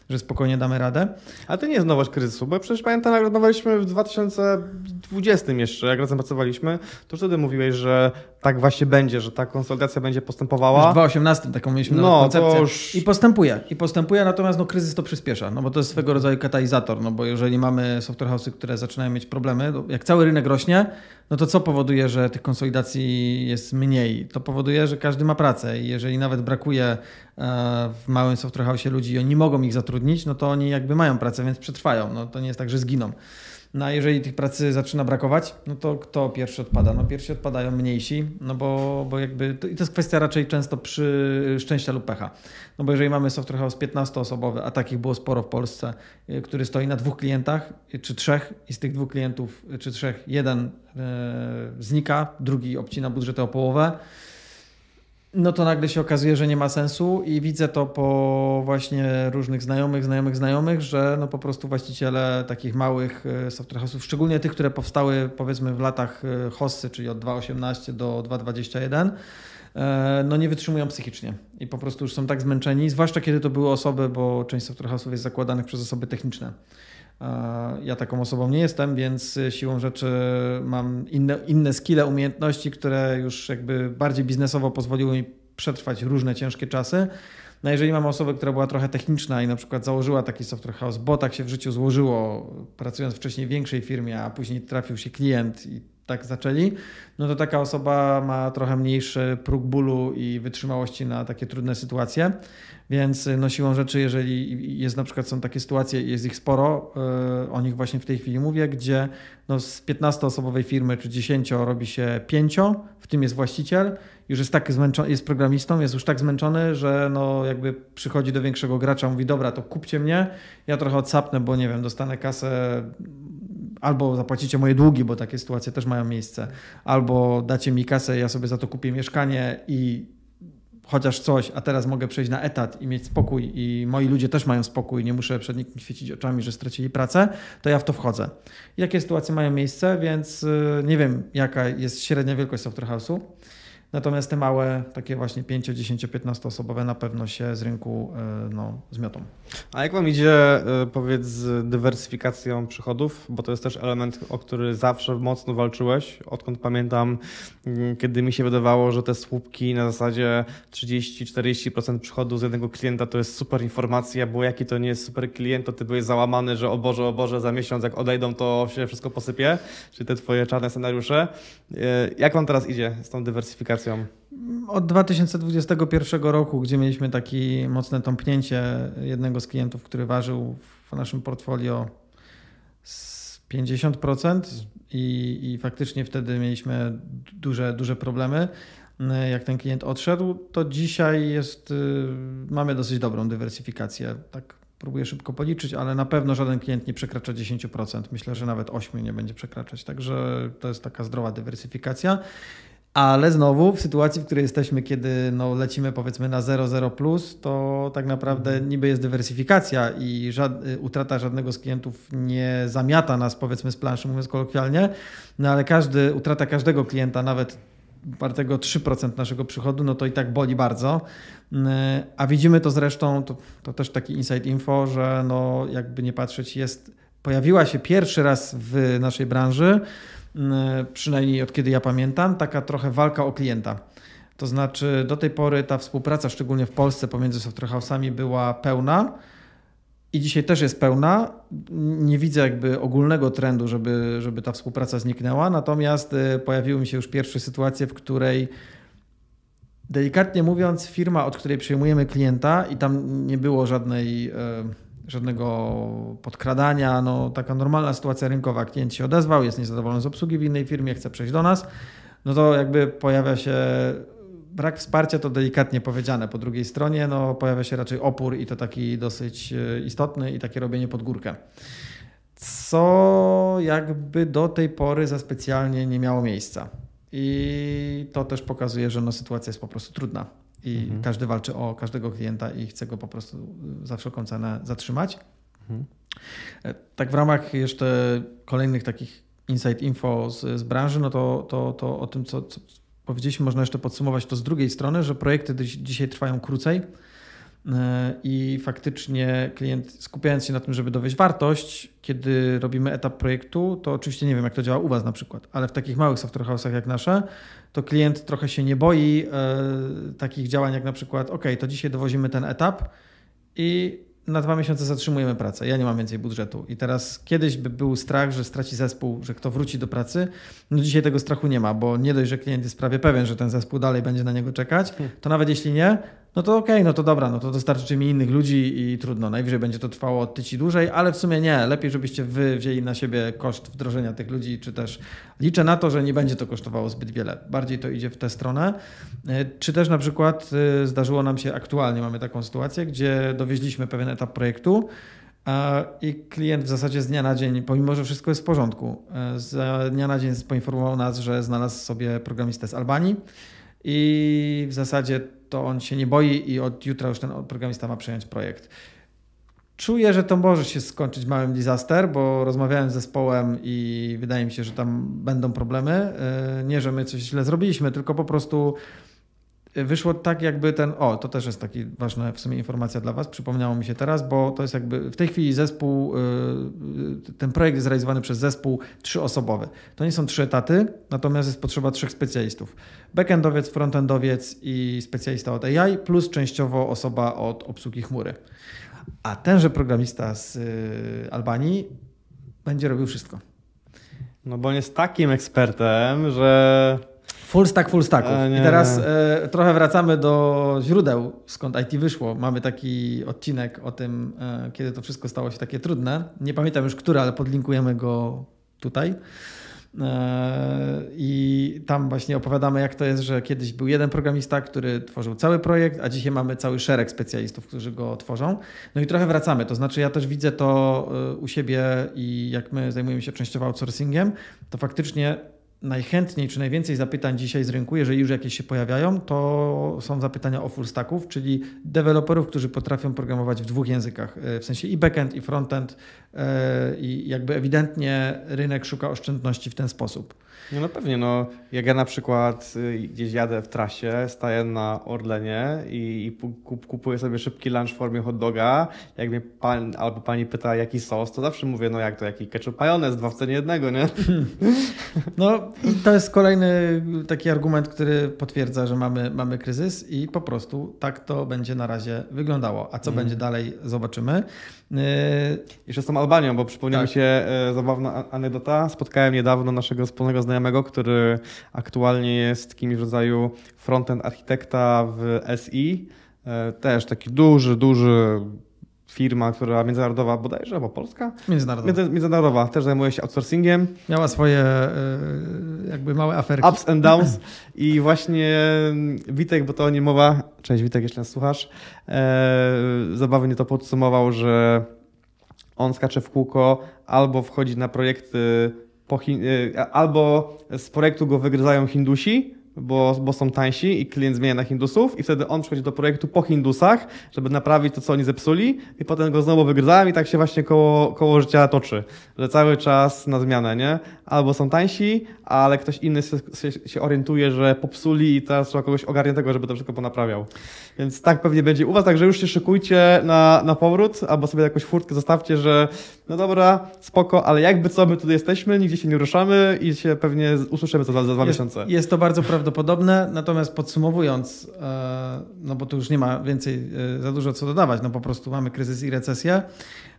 że spokojnie damy radę. Ale to nie jest nowość kryzysu, bo przecież pamiętam, jak rozmawialiśmy w 2020 jeszcze, jak razem pracowaliśmy, to wtedy mówiłeś, że tak właśnie będzie, że ta konsolidacja będzie postępowała. W 2018 taką mieliśmy no, koncepcję. Już... I postępuje. I postępuje, natomiast no, kryzys to przyspiesza, no bo to jest swego rodzaju katalizator, no bo jeżeli mamy software house'y, które zaczynają mieć problemy, jak cały rynek rośnie, no to co powoduje, że tych konsolidacji jest mniej? To powoduje, że każdy ma pracę i jeżeli nawet brakuje e, w małym software house'ie ludzi i oni mogą ich zatrudnić, no to oni jakby mają pracę, więc przetrwają. No to nie jest tak, że zginą. No a jeżeli tych pracy zaczyna brakować, no to kto pierwszy odpada? No pierwsi odpadają mniejsi, no bo, bo jakby, to, i to jest kwestia raczej często przy szczęścia lub pecha. No bo jeżeli mamy software house 15-osobowy, a takich było sporo w Polsce, y, który stoi na dwóch klientach, y, czy trzech i z tych dwóch klientów, y, czy trzech, jeden e, znika, drugi obcina budżety o połowę, no to nagle się okazuje, że nie ma sensu i widzę to po właśnie różnych znajomych, znajomych, znajomych, że no po prostu właściciele takich małych e, software house'ów, szczególnie tych, które powstały powiedzmy w latach e, hossy, czyli od 2.18 do 2.21, e, no nie wytrzymują psychicznie i po prostu już są tak zmęczeni, zwłaszcza kiedy to były osoby, bo część software house'ów jest zakładanych przez osoby techniczne. Ja taką osobą nie jestem, więc siłą rzeczy mam inne, inne skille, umiejętności, które już jakby bardziej biznesowo pozwoliły mi przetrwać różne ciężkie czasy. No jeżeli mam osobę, która była trochę techniczna i na przykład założyła taki software house, bo tak się w życiu złożyło, pracując wcześniej w większej firmie, a później trafił się klient i tak zaczęli, no to taka osoba ma trochę mniejszy próg bólu i wytrzymałości na takie trudne sytuacje. Więc no siłą rzeczy, jeżeli jest na przykład są takie sytuacje, jest ich sporo, yy, o nich właśnie w tej chwili mówię, gdzie no z 15-osobowej firmy czy 10 robi się 5, w tym jest właściciel, już jest tak zmęczony, jest programistą, jest już tak zmęczony, że no jakby przychodzi do większego gracza, mówi dobra, to kupcie mnie, ja trochę odsapnę, bo nie wiem, dostanę kasę albo zapłacicie moje długi, bo takie sytuacje też mają miejsce, albo dacie mi kasę, ja sobie za to kupię mieszkanie i chociaż coś, a teraz mogę przejść na etat i mieć spokój i moi ludzie też mają spokój, nie muszę przed nikim świecić oczami, że stracili pracę, to ja w to wchodzę. Jakie sytuacje mają miejsce, więc y, nie wiem, jaka jest średnia wielkość software house'u. Natomiast te małe, takie właśnie 5, 10, 15 osobowe na pewno się z rynku e, no, zmiotą. A jak Wam idzie, e, powiedz, z dywersyfikacją przychodów? Bo to jest też element, o który zawsze mocno walczyłeś. Odkąd pamiętam, mm, kiedy mi się wydawało, że te słupki na zasadzie 30-40% przychodu z jednego klienta to jest super informacja, bo jaki to nie jest super klient, to ty byłeś załamany, że o Boże, o Boże, za miesiąc jak odejdą, to się wszystko posypie. Czyli te twoje czarne scenariusze. E, jak Wam teraz idzie z tą dywersyfikacją? Od 2021 roku, gdzie mieliśmy takie mocne tąpnięcie jednego z klientów, który ważył w naszym portfolio 50% i, i faktycznie wtedy mieliśmy duże, duże problemy. Jak ten klient odszedł, to dzisiaj jest, y, mamy dosyć dobrą dywersyfikację. Tak próbuję szybko policzyć, ale na pewno żaden klient nie przekracza 10%. Myślę, że nawet 8% nie będzie przekraczać. Także to jest taka zdrowa dywersyfikacja. Ale znowu w sytuacji, w której jesteśmy, kiedy no, lecimy powiedzmy na 0,0, plus, to tak naprawdę mhm. niby jest dywersyfikacja i żad, y, utrata żadnego z klientów nie zamiata nas powiedzmy z planszy, mówiąc kolokwialnie, no ale każdy, utrata każdego klienta, nawet wartego 3% naszego przychodu, no to i tak boli bardzo. A widzimy to zresztą, to, to też taki inside info, że no jakby nie patrzeć, jest, pojawiła się pierwszy raz w naszej branży przynajmniej od kiedy ja pamiętam, taka trochę walka o klienta. To znaczy, do tej pory ta współpraca, szczególnie w Polsce, pomiędzy software house'ami była pełna i dzisiaj też jest pełna. Nie widzę jakby ogólnego trendu, żeby, żeby ta współpraca zniknęła, natomiast y, pojawiły mi się już pierwsze sytuacje, w której delikatnie mówiąc, firma, od której przyjmujemy klienta i tam nie było żadnej y, żadnego podkradania, no taka normalna sytuacja rynkowa. Klient się odezwał, jest niezadowolony z obsługi w innej firmie, chce przejść do nas, no to jakby pojawia się brak wsparcia, to delikatnie powiedziane. Po drugiej stronie no, pojawia się raczej opór i to taki dosyć e, istotny i takie robienie pod górkę. Co jakby do tej pory za specjalnie nie miało miejsca. I to też pokazuje, że no, sytuacja jest po prostu trudna i mhm. każdy walczy o każdego klienta i chce go po prostu za wszelką cenę zatrzymać. Mhm. E, tak w ramach jeszcze kolejnych takich inside info z, z branży, no to, to, to o tym, co, co powiedzieliśmy, można jeszcze podsumować to z drugiej strony, że projekty dzisiaj trwają krócej e, i faktycznie klient skupiając się na tym, żeby dowieść wartość, kiedy robimy etap projektu, to oczywiście nie wiem, jak to działa u Was na przykład, ale w takich małych software house'ach jak nasze, to klient trochę się nie boi e, takich działań jak na przykład, ok, to dzisiaj dowozimy ten etap i na dwa miesiące zatrzymujemy pracę. Ja nie mam więcej budżetu. I teraz kiedyś by był strach, że straci zespół, że kto wróci do pracy. No dzisiaj tego strachu nie ma, bo nie dość, że klient jest prawie pewien, że ten zespół dalej będzie na niego czekać, to nawet jeśli nie, no to okej, okay, no to dobra, no to dostarczycie mi innych ludzi i trudno. Najwyżej będzie to trwało od tyci dłużej, ale w sumie nie. Lepiej, żebyście wy wzięli na siebie koszt wdrożenia tych ludzi, czy też liczę na to, że nie będzie to kosztowało zbyt wiele. Bardziej to idzie w tę stronę. E, czy też na przykład e, zdarzyło nam się aktualnie, mamy taką sytuację, gdzie dowieźliśmy pewien etap projektu, i klient w zasadzie z dnia na dzień, pomimo że wszystko jest w porządku, e, z dnia na dzień poinformował nas, że znalazł sobie programistę z Albanii i w zasadzie to on się nie boi i od jutra już ten programista ma przejąć projekt. Czuję, że to może się skończyć małym disaster, bo rozmawiałem z zespołem i wydaje mi się, że tam będą problemy. E, nie, że my coś źle zrobiliśmy, tylko po prostu wyszło tak jakby ten, o, to też jest taki ważna w sumie informacja dla Was, przypomniało mi się teraz, bo to jest jakby w tej chwili zespół, y, ten projekt jest realizowany przez zespół trzyosobowy. To nie są trzy etaty, natomiast jest potrzeba trzech specjalistów. Backendowiec, frontendowiec i specjalista od AI, plus częściowo osoba od obsługi chmury. A tenże programista z y, Albanii będzie robił wszystko. No bo on jest takim ekspertem, że Full stack, full stacków. I teraz e, trochę wracamy do źródeł, skąd IT wyszło. Mamy taki odcinek o tym, e, kiedy to wszystko stało się takie trudne. Nie pamiętam już który, ale podlinkujemy go tutaj. E, I tam właśnie opowiadamy, jak to jest, że kiedyś był jeden programista, który tworzył cały projekt, a dzisiaj mamy cały szereg specjalistów, którzy go tworzą. No i trochę wracamy. To znaczy, ja też widzę to e, u siebie i jak my zajmujemy się częściowo outsourcingiem, to faktycznie najchętniej czy najwięcej zapytań dzisiaj z rynku, jeżeli już jakieś się pojawiają, to są zapytania o full stacków, czyli deweloperów, którzy potrafią programować w dwóch językach, e, w sensie i backend, i frontend e, i jakby ewidentnie rynek szuka oszczędności w ten sposób. No, no pewnie, no jak ja na przykład y, gdzieś jadę w trasie, staję na Orlenie i, kupuję sobie szybki lunch w formie hot doga, jak mnie pan albo pani pyta jaki sos, to zawsze mówię, no jak to, jaki ketchup majonez, dwa w cenie jednego, nie? No to jest kolejny taki argument, który potwierdza, że mamy, mamy kryzys i po prostu tak to będzie na razie wyglądało. A co mm. będzie dalej, zobaczymy. Yy, Jeszcze z tą Albanią, bo przypomniała tak. mi się e, zabawna anegdota. Spotkałem niedawno naszego wspólnego znajomego, który aktualnie jest kimś w rodzaju frontend architekta w SI. E, też taki duży, duży firma, która międzynarodowa bodajże, albo polska? Międzynarodowa. Międzynarodowa, też zajmuje się outsourcingiem. Miała swoje e, jakby małe aferki. Ups and downs i właśnie Witek, bo to o nim mowa, cześć Witek, jeśli nas słuchasz, e, zabawnie to podsumował, że on skacze w kółko albo wchodzi na projekty, po, e, albo z projektu go wygryzają Hindusi, bo, bo są tańsi i klient zmienia na Hindusów i wtedy on przychodzi do projektu po Hindusach, żeby naprawić to, co oni zepsuli i potem go znowu wygryzają i tak się właśnie koło, koło życia toczy, że cały czas na zmianę, nie? Albo są tańsi, ale ktoś inny się, się orientuje, że popsuli i teraz trzeba kogoś ogarniętego, żeby to wszystko ponaprawiał. Więc tak pewnie będzie u Was, także już się szykujcie na, na powrót, albo sobie jakąś furtkę zostawcie, że no dobra, spoko, ale jakby co, my tutaj jesteśmy, nigdzie się nie ruszamy i się pewnie usłyszymy za, za dwa jest, miesiące. Jest to bardzo prawdopodobne, natomiast podsumowując, e, no bo tu już nie ma więcej e, za dużo co dodawać, no po prostu mamy kryzys i recesję.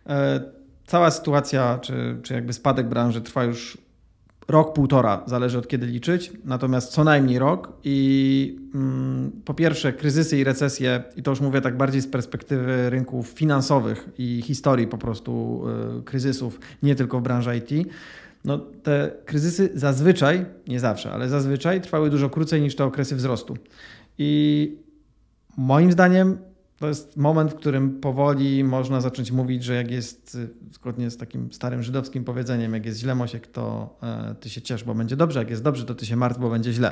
E, cała sytuacja, czy, czy jakby spadek branży trwa już rok, półtora, zależy od kiedy liczyć, natomiast co najmniej rok i mm, po pierwsze kryzysy i recesje, i to już mówię tak bardziej z perspektywy rynków finansowych i historii po prostu y, kryzysów, nie tylko w branży IT, no te kryzysy zazwyczaj, nie zawsze, ale zazwyczaj trwały dużo krócej niż te okresy wzrostu. I moim zdaniem to jest moment, w którym powoli można zacząć mówić, że jak jest, zgodnie z takim starym żydowskim powiedzeniem, jak jest źle Mosiek, to e, ty się ciesz, bo będzie dobrze, jak jest dobrze, to ty się martw, bo będzie źle.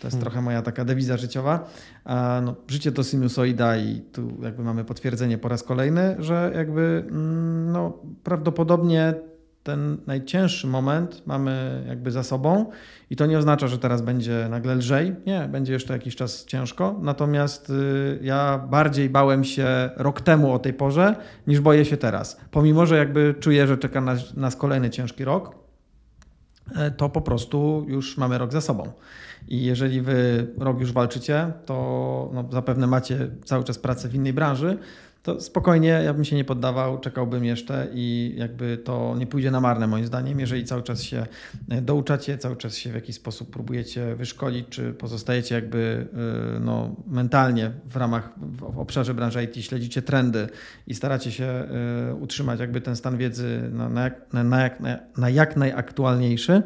To jest hmm. trochę moja taka dewiza życiowa. No, życie to sinusoida i tu jakby mamy potwierdzenie po raz kolejny, że jakby mm, no, prawdopodobnie ten najcięższy moment mamy jakby za sobą i to nie oznacza, że teraz będzie nagle lżej. Nie, będzie jeszcze jakiś czas ciężko. Natomiast y, ja bardziej bałem się rok temu o tej porze, niż boję się teraz. Pomimo, że jakby czuję, że czeka nas, nas kolejny ciężki rok, e, to po prostu już mamy rok za sobą. I jeżeli wy rok już walczycie, to no, zapewne macie cały czas pracę w innej branży, to spokojnie, ja bym się nie poddawał, czekałbym jeszcze i jakby to nie pójdzie na marne moim zdaniem, jeżeli cały czas się e, douczacie, cały czas się w jakiś sposób próbujecie wyszkolić, czy pozostajecie jakby e, no, mentalnie w ramach, w obszarze branży IT, śledzicie trendy i staracie się e, utrzymać jakby ten stan wiedzy na, na, jak, na, jak, na jak najaktualniejszy,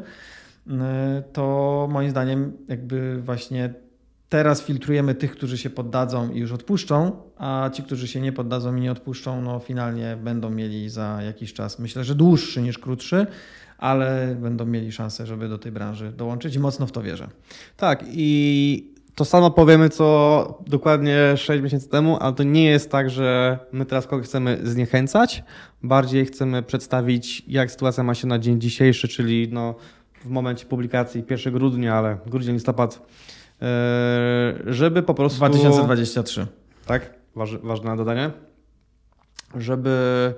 to moim zdaniem jakby właśnie Teraz filtrujemy tych, którzy się poddadzą i już odpuszczą, a ci, którzy się nie poddadzą i nie odpuszczą, no finalnie będą mieli za jakiś czas, myślę, że dłuższy niż krótszy, ale będą mieli szansę, żeby do tej branży dołączyć i mocno w to wierzę. Tak i to samo powiemy, co dokładnie 6 miesięcy temu, ale to nie jest tak, że my teraz kogoś chcemy zniechęcać, bardziej chcemy przedstawić, jak sytuacja ma się na dzień dzisiejszy, czyli no, w momencie publikacji 1 grudnia, ale grudzień, listopad E, żeby po prostu. 2023. Tak, Waż, ważne dodanie. Żeby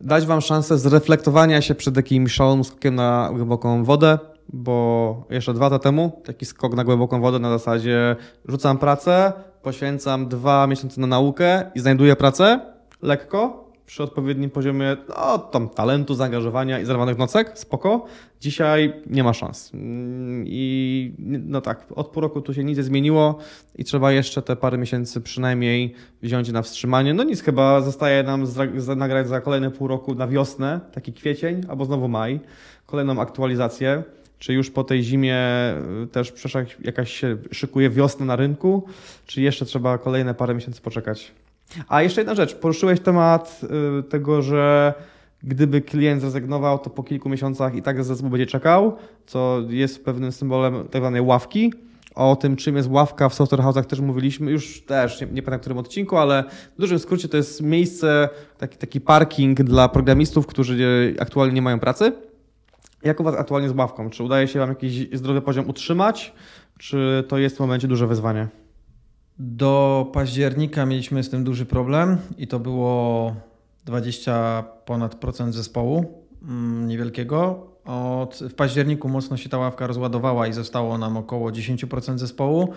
dać Wam szansę zreflektowania się przed jakimś szalonym skokiem na głęboką wodę, bo jeszcze dwa lata temu taki skok na głęboką wodę na zasadzie rzucam pracę, poświęcam dwa miesiące na naukę i znajduję pracę lekko, przy odpowiednim poziomie no, tam talentu, zaangażowania i zerwanych nocek, spoko. Dzisiaj nie ma szans. Mm, I no tak, od pół roku tu się nic nie zmieniło i trzeba jeszcze te parę miesięcy przynajmniej wziąć na wstrzymanie. No nic, chyba zostaje nam nagrać za kolejne pół roku na wiosnę, taki kwiecień albo znowu maj, kolejną aktualizację. Czy już po tej zimie y, też jakaś się szykuje wiosna na rynku, czy jeszcze trzeba kolejne parę miesięcy poczekać? A jeszcze jedna rzecz. Poruszyłeś temat y, tego, że gdyby klient zrezygnował, to po kilku miesiącach i tak zespół będzie czekał, co jest pewnym symbolem tak zwanej ławki. O tym, czym jest ławka w software house'ach też mówiliśmy, już też, nie, nie pamiętam w którym odcinku, ale w dużym skrócie to jest miejsce, taki, taki parking dla programistów, którzy aktualnie nie mają pracy. Jak u Was aktualnie z ławką? Czy udaje się Wam jakiś zdrowy poziom utrzymać, czy to jest w momencie duże wyzwanie? Do października mieliśmy z tym duży problem i to było 20 ponad procent zespołu mm, niewielkiego. Od, w październiku mocno się ta ławka rozładowała i zostało nam około 10% zespołu.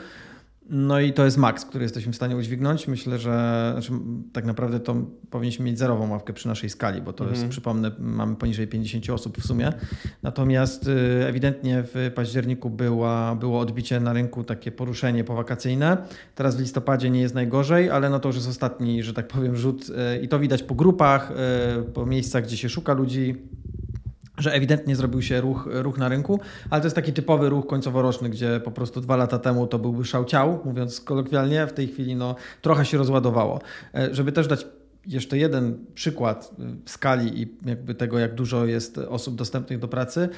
No i to jest maks, który jesteśmy w stanie udźwignąć. Myślę, że znaczy, tak naprawdę to powinniśmy mieć zerową ławkę przy naszej skali, bo to jest, mhm. przypomnę, mamy poniżej 50 osób w sumie. Natomiast y, ewidentnie w październiku była, było odbicie na rynku, takie poruszenie powakacyjne. Teraz w listopadzie nie jest najgorzej, ale no to już jest ostatni, że tak powiem, rzut y, i to widać po grupach, y, po miejscach, gdzie się szuka ludzi że ewidentnie zrobił się ruch, ruch na rynku, ale to jest taki typowy ruch końcoworoczny, gdzie po prostu dwa lata temu to byłby szałciał, mówiąc kolokwialnie, w tej chwili no, trochę się rozładowało. E, żeby też dać jeszcze jeden przykład w skali i jakby tego, jak dużo jest osób dostępnych do pracy,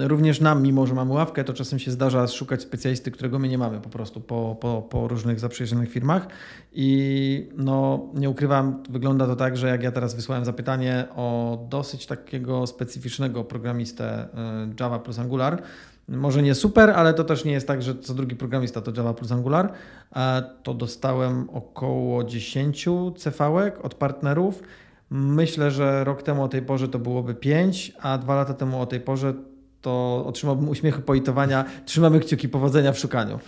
również nam, mimo że mamy ławkę, to czasem się zdarza szukać specjalisty, którego my nie mamy po prostu po, po, po różnych zaprzyjaźnionych firmach. I no, nie ukrywam, wygląda to tak, że jak ja teraz wysłałem zapytanie o dosyć takiego specyficznego programistę y, Java plus Angular, może nie super, ale to też nie jest tak, że co drugi programista to Java plus Angular, to dostałem około 10 cv od partnerów. Myślę, że rok temu o tej porze to byłoby 5, a dwa lata temu o tej porze to otrzymałbym uśmiechy poitowania. Trzymamy kciuki powodzenia w szukaniu.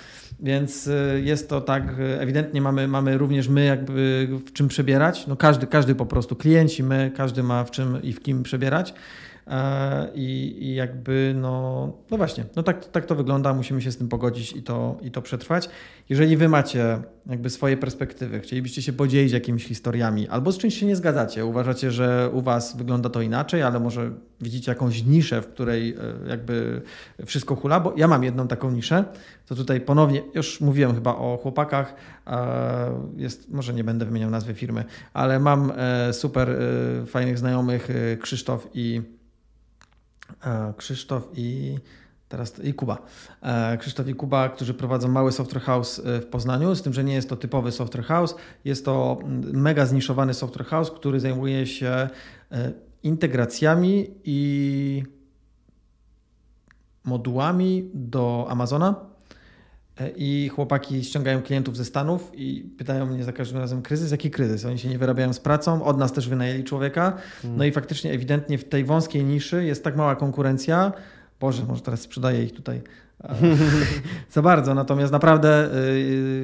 Więc y, jest to tak, ewidentnie mamy, mamy również my jakby w czym przebierać. No każdy, każdy po prostu, klienci, my, każdy ma w czym i w kim przebierać. E, I, I, jakby, no, no właśnie, no tak, tak to wygląda, musimy się z tym pogodzić i to, i to przetrwać. Jeżeli wy macie jakby swoje perspektywy, chcielibyście się podzielić jakimiś historiami, albo z czymś się nie zgadzacie, uważacie, że u was wygląda to inaczej, ale może widzicie jakąś niszę, w której e, jakby wszystko hula, bo ja mam jedną taką niszę, to tutaj ponownie, już mówiłem chyba o chłopakach, jest, może nie będę wymieniał nazwy firmy, ale mam e, super fajnych znajomych, Krzysztof i E, Krzysztof i teraz i Kuba. E, Krzysztof i Kuba, którzy prowadzą mały software house e, w Poznaniu, z tym, że nie jest to typowy software house, jest to mega zniszowany software house, który zajmuje się integracjami i modułami do Amazona. E, I chłopaki ściągają klientów ze Stanów i pytają mnie za każdym razem kryzys. Jaki kryzys? Oni się nie wyrabiają z pracą, od nas też wynajęli człowieka. No i faktycznie ewidentnie w tej wąskiej niszy jest tak mała konkurencja. Boże, może teraz sprzedaję ich tutaj [LAUGHS] za bardzo. Natomiast naprawdę y,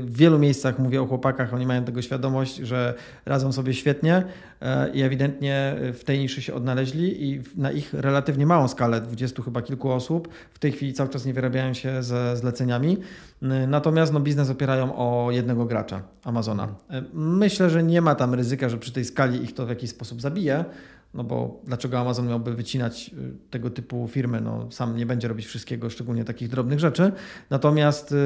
w wielu miejscach mówię o chłopakach, oni mają tego świadomość, że radzą sobie świetnie y, i ewidentnie w tej niszy się odnaleźli i na ich relatywnie małą skalę, 20 chyba kilku osób, w tej chwili cały czas nie wyrabiają się ze zleceniami. Y, natomiast no, biznes opierają o jednego gracza, Amazona. Myślę, że nie ma tam ryzyka, że przy tej skali ich to w jakiś sposób zabije, no bo dlaczego Amazon miałby wycinać y, tego typu firmy? No, sam nie będzie robić wszystkiego, szczególnie takich drobnych rzeczy. Natomiast y,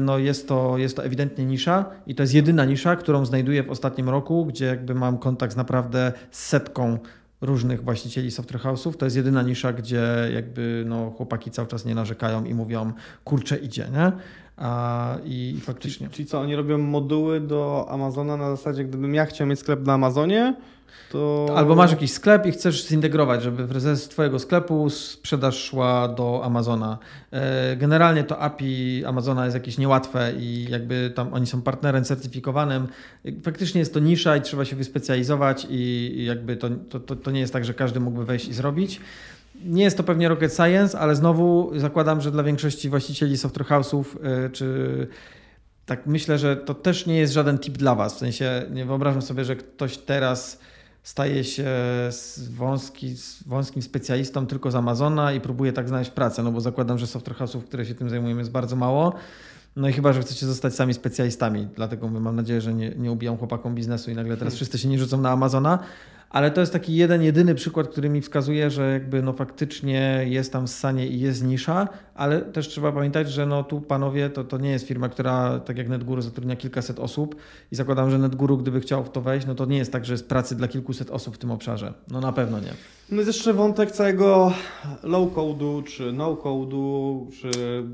no, jest, to, jest to ewidentnie nisza i to jest jedyna nisza, którą znajduję w ostatnim roku, gdzie jakby mam kontakt z naprawdę setką różnych właścicieli software house'ów. To jest jedyna nisza, gdzie jakby no, chłopaki cały czas nie narzekają i mówią, kurczę idzie, nie? A, I faktycznie. Czyli, czyli co, oni robią moduły do Amazona na zasadzie, gdybym ja chciał mieć sklep na Amazonie, to... Albo masz jakiś sklep i chcesz zintegrować, żeby z Twojego sklepu sprzedaż szła do Amazona. E, generalnie to API Amazona jest jakieś niełatwe i jakby tam oni są partnerem certyfikowanym. Faktycznie jest to nisza i trzeba się wyspecjalizować i jakby to, to, to nie jest tak, że każdy mógłby wejść i zrobić. Nie jest to pewnie rocket science, ale znowu zakładam, że dla większości właścicieli software house'ów e, czy tak myślę, że to też nie jest żaden tip dla Was. W sensie nie wyobrażam sobie, że ktoś teraz staje się wąski, wąskim specjalistą tylko z Amazona i próbuje tak znaleźć pracę, no bo zakładam, że software house'ów, które się tym zajmują jest bardzo mało. No i chyba, że chcecie zostać sami specjalistami, dlatego mam nadzieję, że nie, nie ubijam chłopakom biznesu i nagle teraz [LAUGHS] wszyscy się nie rzucą na Amazona, ale to jest taki jeden, jedyny przykład, który mi wskazuje, że jakby no faktycznie jest tam ssanie i jest nisza, ale też trzeba pamiętać, że no tu panowie, to, to nie jest firma, która tak jak NetGuru zatrudnia kilkaset osób i zakładam, że NetGuru gdyby chciał w to wejść, no to nie jest tak, że jest pracy dla kilkuset osób w tym obszarze. No na pewno nie. No jest jeszcze wątek całego low-code'u, czy no-code'u, czy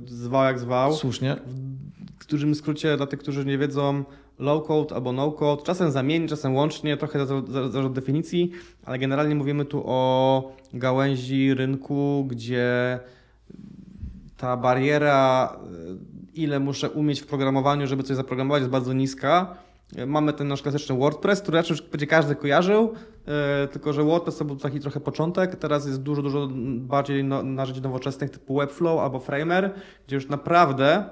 zwał jak zwał. Słusznie. W dużym skrócie dla tych, którzy nie wiedzą, low code albo no code, czasem zamiennie, czasem łącznie, trochę zależy od definicji, ale generalnie mówimy tu o gałęzi rynku, gdzie ta bariera, ile muszę umieć w programowaniu, żeby coś zaprogramować, jest bardzo niska. Mamy ten nasz klasyczny WordPress, który raczej będzie każdy kojarzył, e, tylko że WordPress to był taki trochę początek, teraz jest dużo, dużo bardziej no, narzędzi nowoczesnych typu Webflow albo Framer, gdzie już naprawdę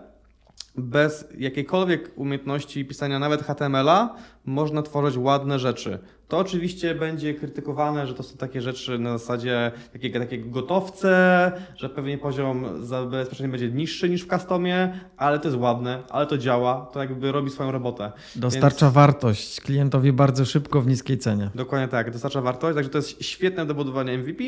bez jakiejkolwiek umiejętności pisania nawet HTML-a można tworzyć ładne rzeczy. To oczywiście będzie krytykowane, że to są takie rzeczy na zasadzie takiego, takiego gotowce, że pewnie poziom zabezpieczenia będzie niższy niż w customie, ale to jest ładne, ale to działa, to jakby robi swoją robotę. Dostarcza Więc... wartość klientowi bardzo szybko w niskiej cenie. Dokładnie tak, dostarcza wartość, także to jest świetne do budowania MVP,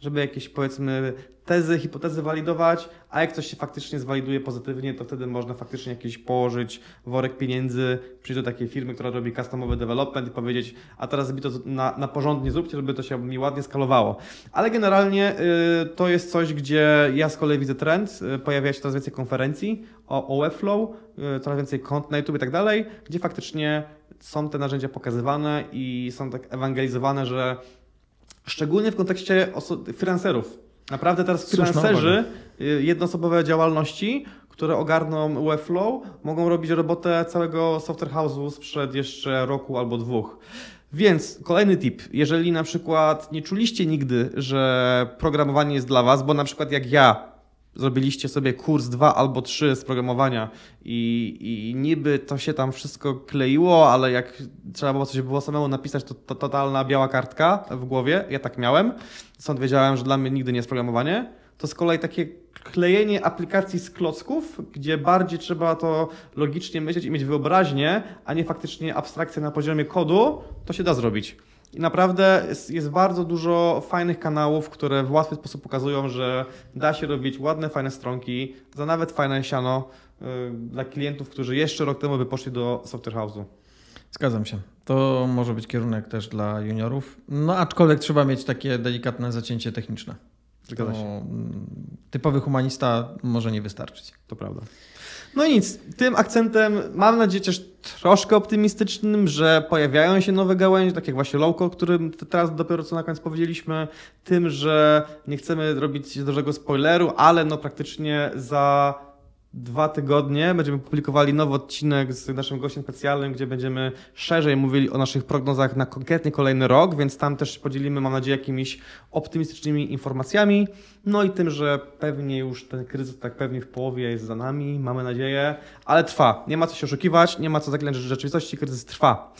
żeby jakieś powiedzmy tezy, hipotezy walidować, a jak coś się faktycznie zwaliduje pozytywnie, to wtedy można faktycznie jakiś położyć worek pieniędzy, przyjść do takiej firmy, która robi customowy development i powiedzieć, a teraz mi to na, na porządnie zróbcie, żeby to się mi ładnie skalowało. Ale generalnie y, to jest coś, gdzie ja z kolei widzę trend, y, pojawia się coraz więcej konferencji o, o Webflow, y, coraz więcej kont na YouTube i tak dalej, gdzie faktycznie są te narzędzia pokazywane i są tak ewangelizowane, że szczególnie w kontekście freelancerów, Naprawdę teraz freelancerzy y, jednoosobowe działalności, które ogarną Webflow, mogą robić robotę całego software house'u sprzed jeszcze roku albo dwóch. Więc kolejny tip, jeżeli na przykład nie czuliście nigdy, że programowanie jest dla Was, bo na przykład jak ja zrobiliście sobie kurs 2 albo 3 z programowania i, i niby to się tam wszystko kleiło, ale jak trzeba było coś było samemu napisać, to, to totalna biała kartka w głowie. Ja tak miałem. Stąd wiedziałem, że dla mnie nigdy nie jest programowanie. To z kolei takie klejenie aplikacji z klocków, gdzie bardziej trzeba to logicznie myśleć i mieć wyobraźnię, a nie faktycznie abstrakcję na poziomie kodu, to się da zrobić. I naprawdę jest, jest, bardzo dużo fajnych kanałów, które w łatwy sposób pokazują, że da się robić ładne, fajne stronki za nawet fajne siano yy, dla klientów, którzy jeszcze rok temu by poszli do software house'u. Zgadzam się. To może być kierunek też dla juniorów. No aczkolwiek trzeba mieć takie delikatne zacięcie techniczne. Zgadza się. Typowy humanista może nie wystarczyć. To prawda. No i nic, tym akcentem mam nadzieję też troszkę optymistycznym, że pojawiają się nowe gałęzie, tak jak właśnie Lowco, o którym teraz dopiero co na koniec powiedzieliśmy, tym, że nie chcemy robić dużego spoileru, ale no praktycznie za dwa tygodnie będziemy publikowali nowy odcinek z naszym gościem specjalnym, gdzie będziemy szerzej mówili o naszych prognozach na konkretnie kolejny rok, więc tam też podzielimy, mam nadzieję, jakimiś optymistycznymi informacjami. No i tym, że pewnie już ten kryzys tak pewnie w połowie jest za nami, mamy nadzieję, ale trwa. Nie ma co się oszukiwać, nie ma co zaklinać rzeczywistości, kryzys trwa.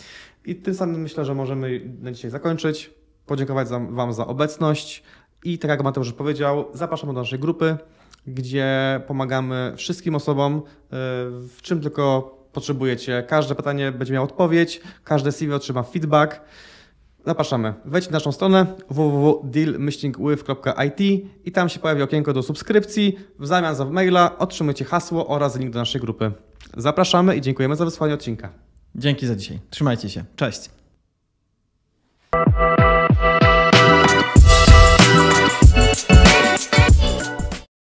I tym samym myślę, że możemy na dzisiaj zakończyć. Podziękować Wam za obecność i tak jak Mateusz powiedział, zapraszamy do naszej grupy, gdzie pomagamy wszystkim osobom, yy, w czym tylko potrzebujecie. Każde pytanie będzie miało odpowiedź, każde CV otrzyma feedback. Zapraszamy. Wejdź na naszą stronę www.dealmyślnikwyw.it i tam się pojawi okienko do subskrypcji. W zamian za maila otrzymujecie hasło oraz link do naszej grupy. Zapraszamy i dziękujemy za wysłanie odcinka. Dzięki za dzisiaj. Trzymajcie się. Cześć.